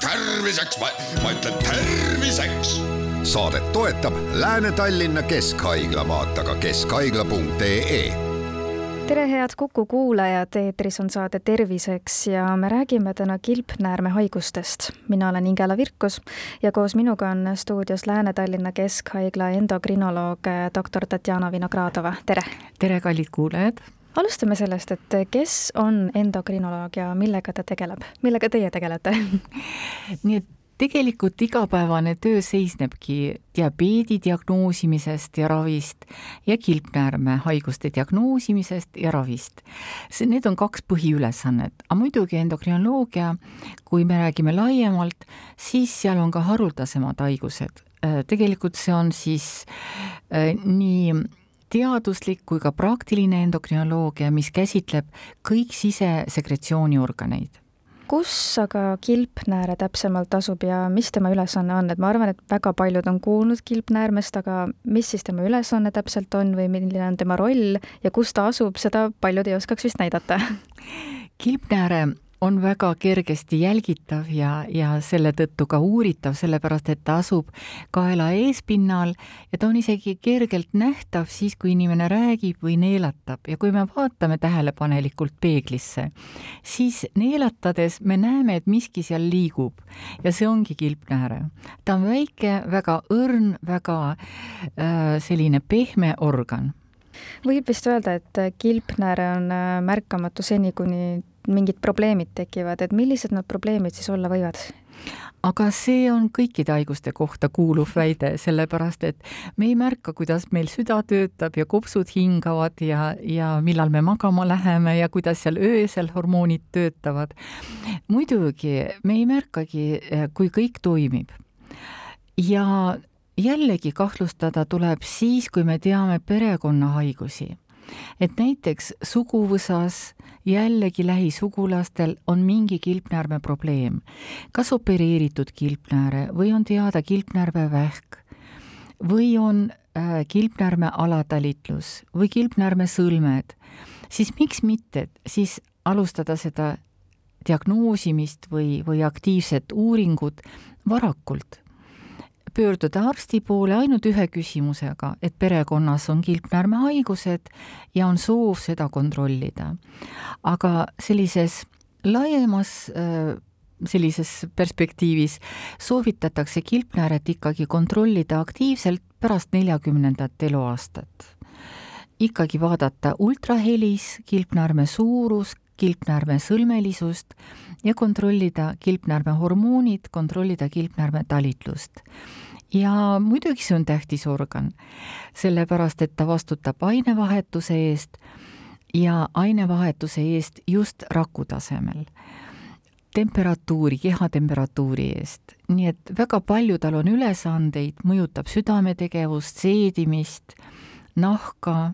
terviseks, ma ütlen terviseks. saadet toetab Lääne-Tallinna Keskhaigla, vaata ka keskhaigla.ee tere, head Kuku kuulajad, eetris on saade Terviseks ja me räägime täna kilpnäärmehaigustest. mina olen Ingela Virkus ja koos minuga on stuudios Lääne-Tallinna Keskhaigla endokrinoloog doktor Tatjana Vinogradova, tere! tere, kallid kuulajad! Alustame sellest, et kes on endokrinoloog ja millega ta tegeleb, millega teie tegelete nii et tegelikult igapäevane töö seisnebki diabeedi diagnoosimisest ja ravist ja kilpnäärmehaiguste diagnoosimisest ja ravist. see, need on kaks põhiülesannet, aga muidugi endokrinoloogia, kui me räägime laiemalt, siis seal on ka haruldasemad haigused. tegelikult see on siis äh, nii teaduslik kui ka praktiline endokrinoloogia, mis käsitleb kõik sisesekretsiooniorganeid. Kus aga kilpnääre täpsemalt asub ja mis tema ülesanne on, et ma arvan, et väga paljud on kuulnud kilpnäärmest, aga mis siis tema ülesanne täpselt on või milline on tema roll ja kus ta asub, seda paljud ei oskaks vist näidata. Kilpnääre on väga kergesti jälgitav ja, ja selle tõttu ka uuritav, sellepärast et ta asub kaela eespinnal ja ta on isegi kergelt nähtav siis, kui inimene räägib või neelatab. Ja kui me vaatame tähelepanelikult peeglisse, siis neelatades me näeme, et miski seal liigub. Ja see ongi kilpnääre. ta on väike, väga õrn, väga äh, selline pehme organ. Võib vist öelda, et kilpnääre on äh, märkamatu seni, kuni mingid probleemid tekivad, et millised need probleemid siis olla võivad? aga see on kõikide haiguste kohta kuuluv väide, sellepärast et me ei märka, kuidas meil süda töötab ja kopsud hingavad ja, ja millal me magama läheme ja kuidas seal öösel hormoonid töötavad. muidugi me ei märkagi, kui kõik toimib. ja jällegi kahtlustada tuleb siis, kui me teame perekonnahaigusi et näiteks suguvõsas jällegi lähisugulastel on mingi kilpnäärme probleem, kas opereeritud kilpnääre või on teada kilpnärvevähk või on äh, kilpnärme alatalitlus või kilpnärme sõlmed, siis miks mitte siis alustada seda diagnoosimist või, või aktiivset uuringut varakult pöörduda arsti poole ainult ühe küsimusega, et perekonnas on kilpnäärmehaigused ja on soov seda kontrollida. aga sellises laiemas äh, sellises perspektiivis soovitatakse kilpnääret ikkagi kontrollida aktiivselt pärast neljakümnendat eluaastat. ikkagi vaadata ultrahelis kilpnäärme suurus, kilpnäärme sõlmelisust ja kontrollida kilpnäärme hormoonid, kontrollida kilpnäärme talitlust. ja muidugi see on tähtis organ, sellepärast et ta vastutab ainevahetuse eest ja ainevahetuse eest just raku tasemel temperatuuri, kehatemperatuuri eest, nii et väga palju tal on ülesandeid, mõjutab südametegevust, seedimist, nahka,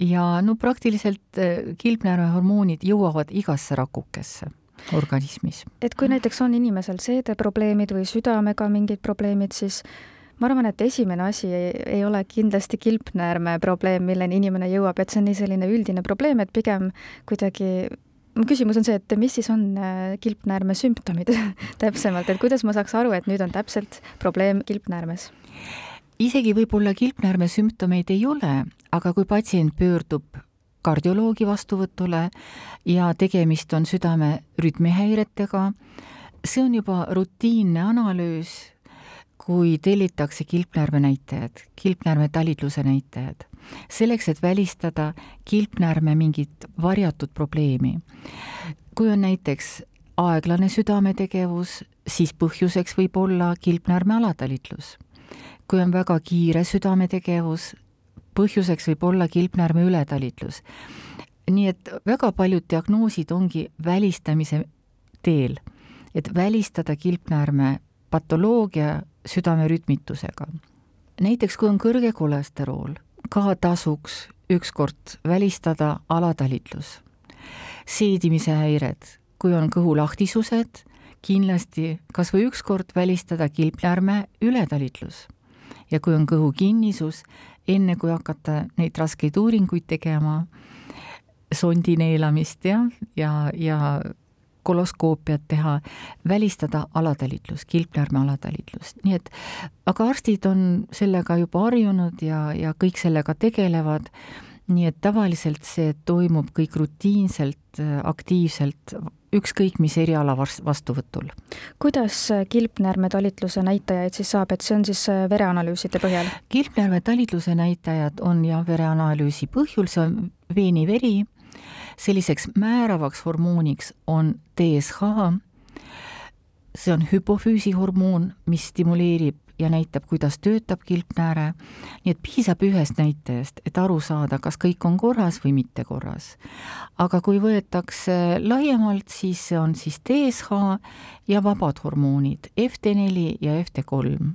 ja no praktiliselt eh, kilpnäärmehormoonid jõuavad igasse rakukesse organismis. et kui näiteks on inimesel seedeprobleemid või südamega mingid probleemid, siis ma arvan, et esimene asi ei, ei ole kindlasti kilpnäärme probleem, milleni inimene jõuab, et see on nii selline üldine probleem, et pigem kuidagi mu küsimus on see, et mis siis on eh, kilpnäärme sümptomid täpsemalt, et kuidas ma saaks aru, et nüüd on täpselt probleem kilpnäärmes? Isegi võib-olla kilpnäärme sümptomeid ei ole, aga kui patsient pöördub kardioloogi vastuvõtule ja tegemist on südame rütmihäiretega, see on juba rutiinne analüüs, kui tellitakse kilpnäärme näitajad, kilpnäärme talitluse näitajad, selleks, et välistada kilpnäärme mingit varjatud probleemi. kui on näiteks aeglane südametegevus, siis põhjuseks võib olla kilpnäärme alatalitlus kui on väga kiire südametegevus, põhjuseks võib olla kilpnäärme ületalitlus. nii et väga paljud diagnoosid ongi välistamise teel, et välistada kilpnäärme patoloogia südamerütmitusega. näiteks kui on kõrge kolesterool, ka tasuks ükskord välistada alatalitlus. seedimise häired, kui on kõhulahtisused, kindlasti kas või ükskord välistada kilpnäärme ületalitlus ja kui on kõhukinnisus, enne kui hakata neid raskeid uuringuid tegema, sondi neelamist ja, ja, ja koloskoopiat teha, välistada alatalitlus, kilpnäärme alatalitlust, nii et aga arstid on sellega juba harjunud ja, ja kõik sellega tegelevad. Nii et tavaliselt see toimub kõik rutiinselt, aktiivselt, ükskõik mis eriala vastuvõtul. kuidas kilpnäärme talitluse näitajaid siis saab, et see on siis äh, vereanalüüside põhjal? kilpnäärme talitluse näitajad on jah, vereanalüüsi põhjul, see on veeniveri, selliseks määravaks hormooniks on DSH, see on hüpofüüsihormoon, mis stimuleerib ja näitab, kuidas töötab kilpnääre. nii et piisab ühest näitajast, et aru saada, kas kõik on korras või mitte korras. aga kui võetakse laiemalt, siis see on siis DSH ja vabad hormoonid FT4 ja FT3.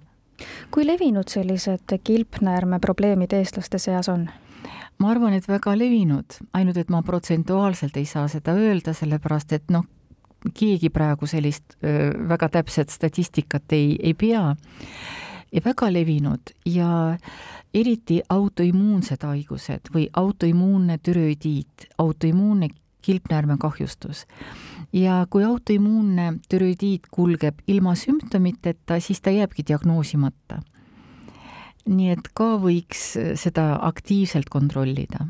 kui levinud sellised kilpnäärme probleemid eestlaste seas on? ma arvan, et väga levinud, ainult et ma protsentuaalselt ei saa seda öelda, sellepärast et noh, keegi praegu sellist väga täpset statistikat ei, ei pea väga levinud ja eriti autoimmuunsed haigused või autoimmuunne türoidiit, autoimmuunne kilpnäärme kahjustus. ja kui autoimmuunne türoidiit kulgeb ilma sümptomiteta, siis ta jääbki diagnoosimata. nii et ka võiks seda aktiivselt kontrollida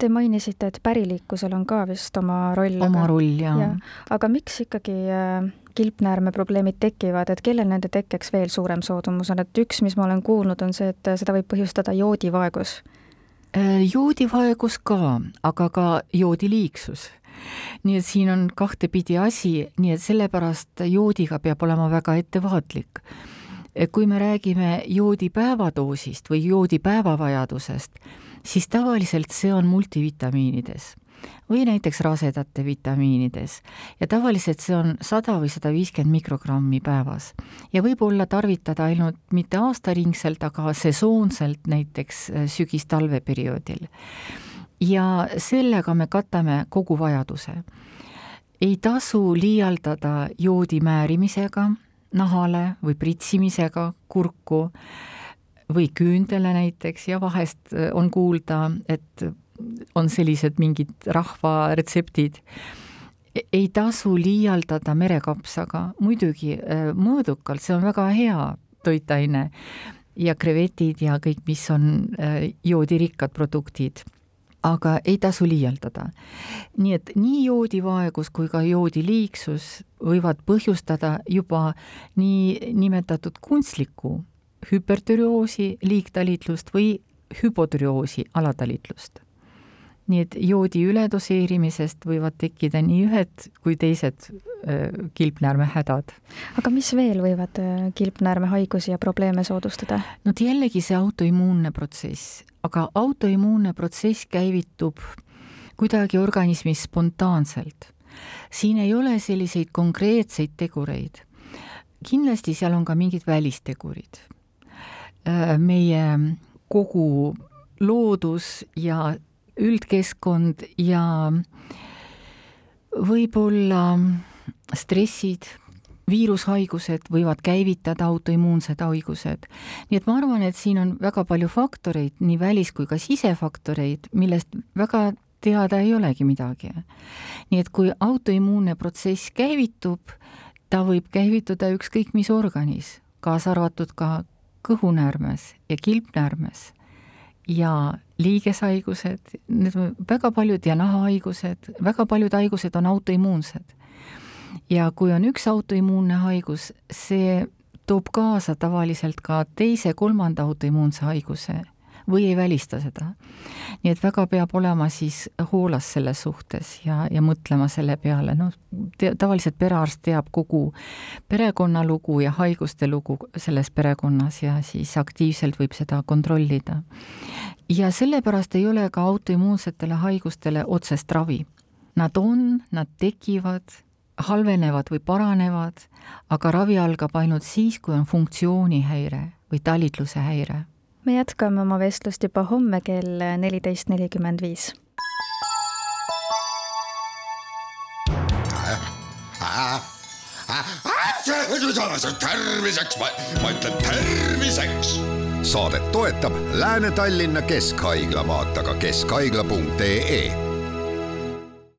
Te mainisite, et päriliiklusel on ka vist oma roll. oma aga, roll, jaa ja.. aga miks ikkagi äh, kilpnäärme probleemid tekivad, et kellel nende tekkeks veel suurem soodumus on, et üks, mis ma olen kuulnud, on see, et seda võib põhjustada joodivaegus? Äh, joodivaegus ka, aga ka joodiliigsus nii et siin on kahtepidi asi, nii et sellepärast joodiga peab olema väga ettevaatlik. kui me räägime joodi päevadoosist või joodi päevavajadusest, siis tavaliselt see on multivitamiinides või näiteks rasedate vitamiinides ja tavaliselt see on sada või sada viiskümmend mikrogrammi päevas. ja võib-olla tarvitada ainult mitte aastaringselt, aga sesoonselt, näiteks äh, sügis-talveperioodil. ja sellega me katame kogu vajaduse. ei tasu liialdada joodi määrimisega nahale või pritsimisega kurku või küündele näiteks ja vahest äh, on kuulda, et on sellised mingid rahvaretseptid. E-, ei tasu liialdada merekapsaga, muidugi äh, mõõdukalt, see on väga hea toitaine ja krevetid ja kõik, mis on äh, joodirikkad produktid aga ei tasu liialdada. nii et nii joodivaegus kui ka joodiliigsus võivad põhjustada juba nii nimetatud kunstlikku hüpertüreoosi liigtalitlust või hüpotüreoosi alatalitlust. nii et joodi üledoseerimisest võivad tekkida nii ühed kui teised kilpnäärmehädad. aga mis veel võivad kilpnäärmehaigusi ja probleeme soodustada? no jällegi see autoimmuunne protsess, aga autoimmuunne protsess käivitub kuidagi organismis spontaanselt. siin ei ole selliseid konkreetseid tegureid. kindlasti seal on ka mingid välistegurid meie kogu loodus ja üldkeskkond ja võib-olla stressid, viirushaigused võivad käivitada autoimmuunsed haigused. nii et ma arvan, et siin on väga palju faktoreid, nii välis- kui ka sisefaktoreid, millest väga teada ei olegi midagi. nii et kui autoimmuunne protsess käivitub, ta võib käivituda ükskõik mis organis, kaasa arvatud ka kõhunäärmes ja kilpnäärmes ja liigeshaigused, need on väga paljud ja nahahaigused, väga paljud haigused on autoimmuunsed. ja kui on üks autoimmuunne haigus, see toob kaasa tavaliselt ka teise-kolmanda autoimmuunse haiguse või ei välista seda. nii et väga peab olema siis hoolas selles suhtes ja, ja mõtlema selle peale, noh, tavaliselt perearst teab kogu perekonna lugu ja haiguste lugu selles perekonnas ja siis aktiivselt võib seda kontrollida. ja sellepärast ei ole ka autoimmuunsetele haigustele otsest ravi. Nad on, nad tekivad halvenevad või paranevad, aga ravi algab ainult siis, kui on funktsioonihäire või talitluse häire me jätkame oma vestlust juba homme kell neliteist nelikümmend viis. terviseks, ma ütlen terviseks. saadet toetab Lääne-Tallinna Keskhaigla, vaata ka keskhaigla.ee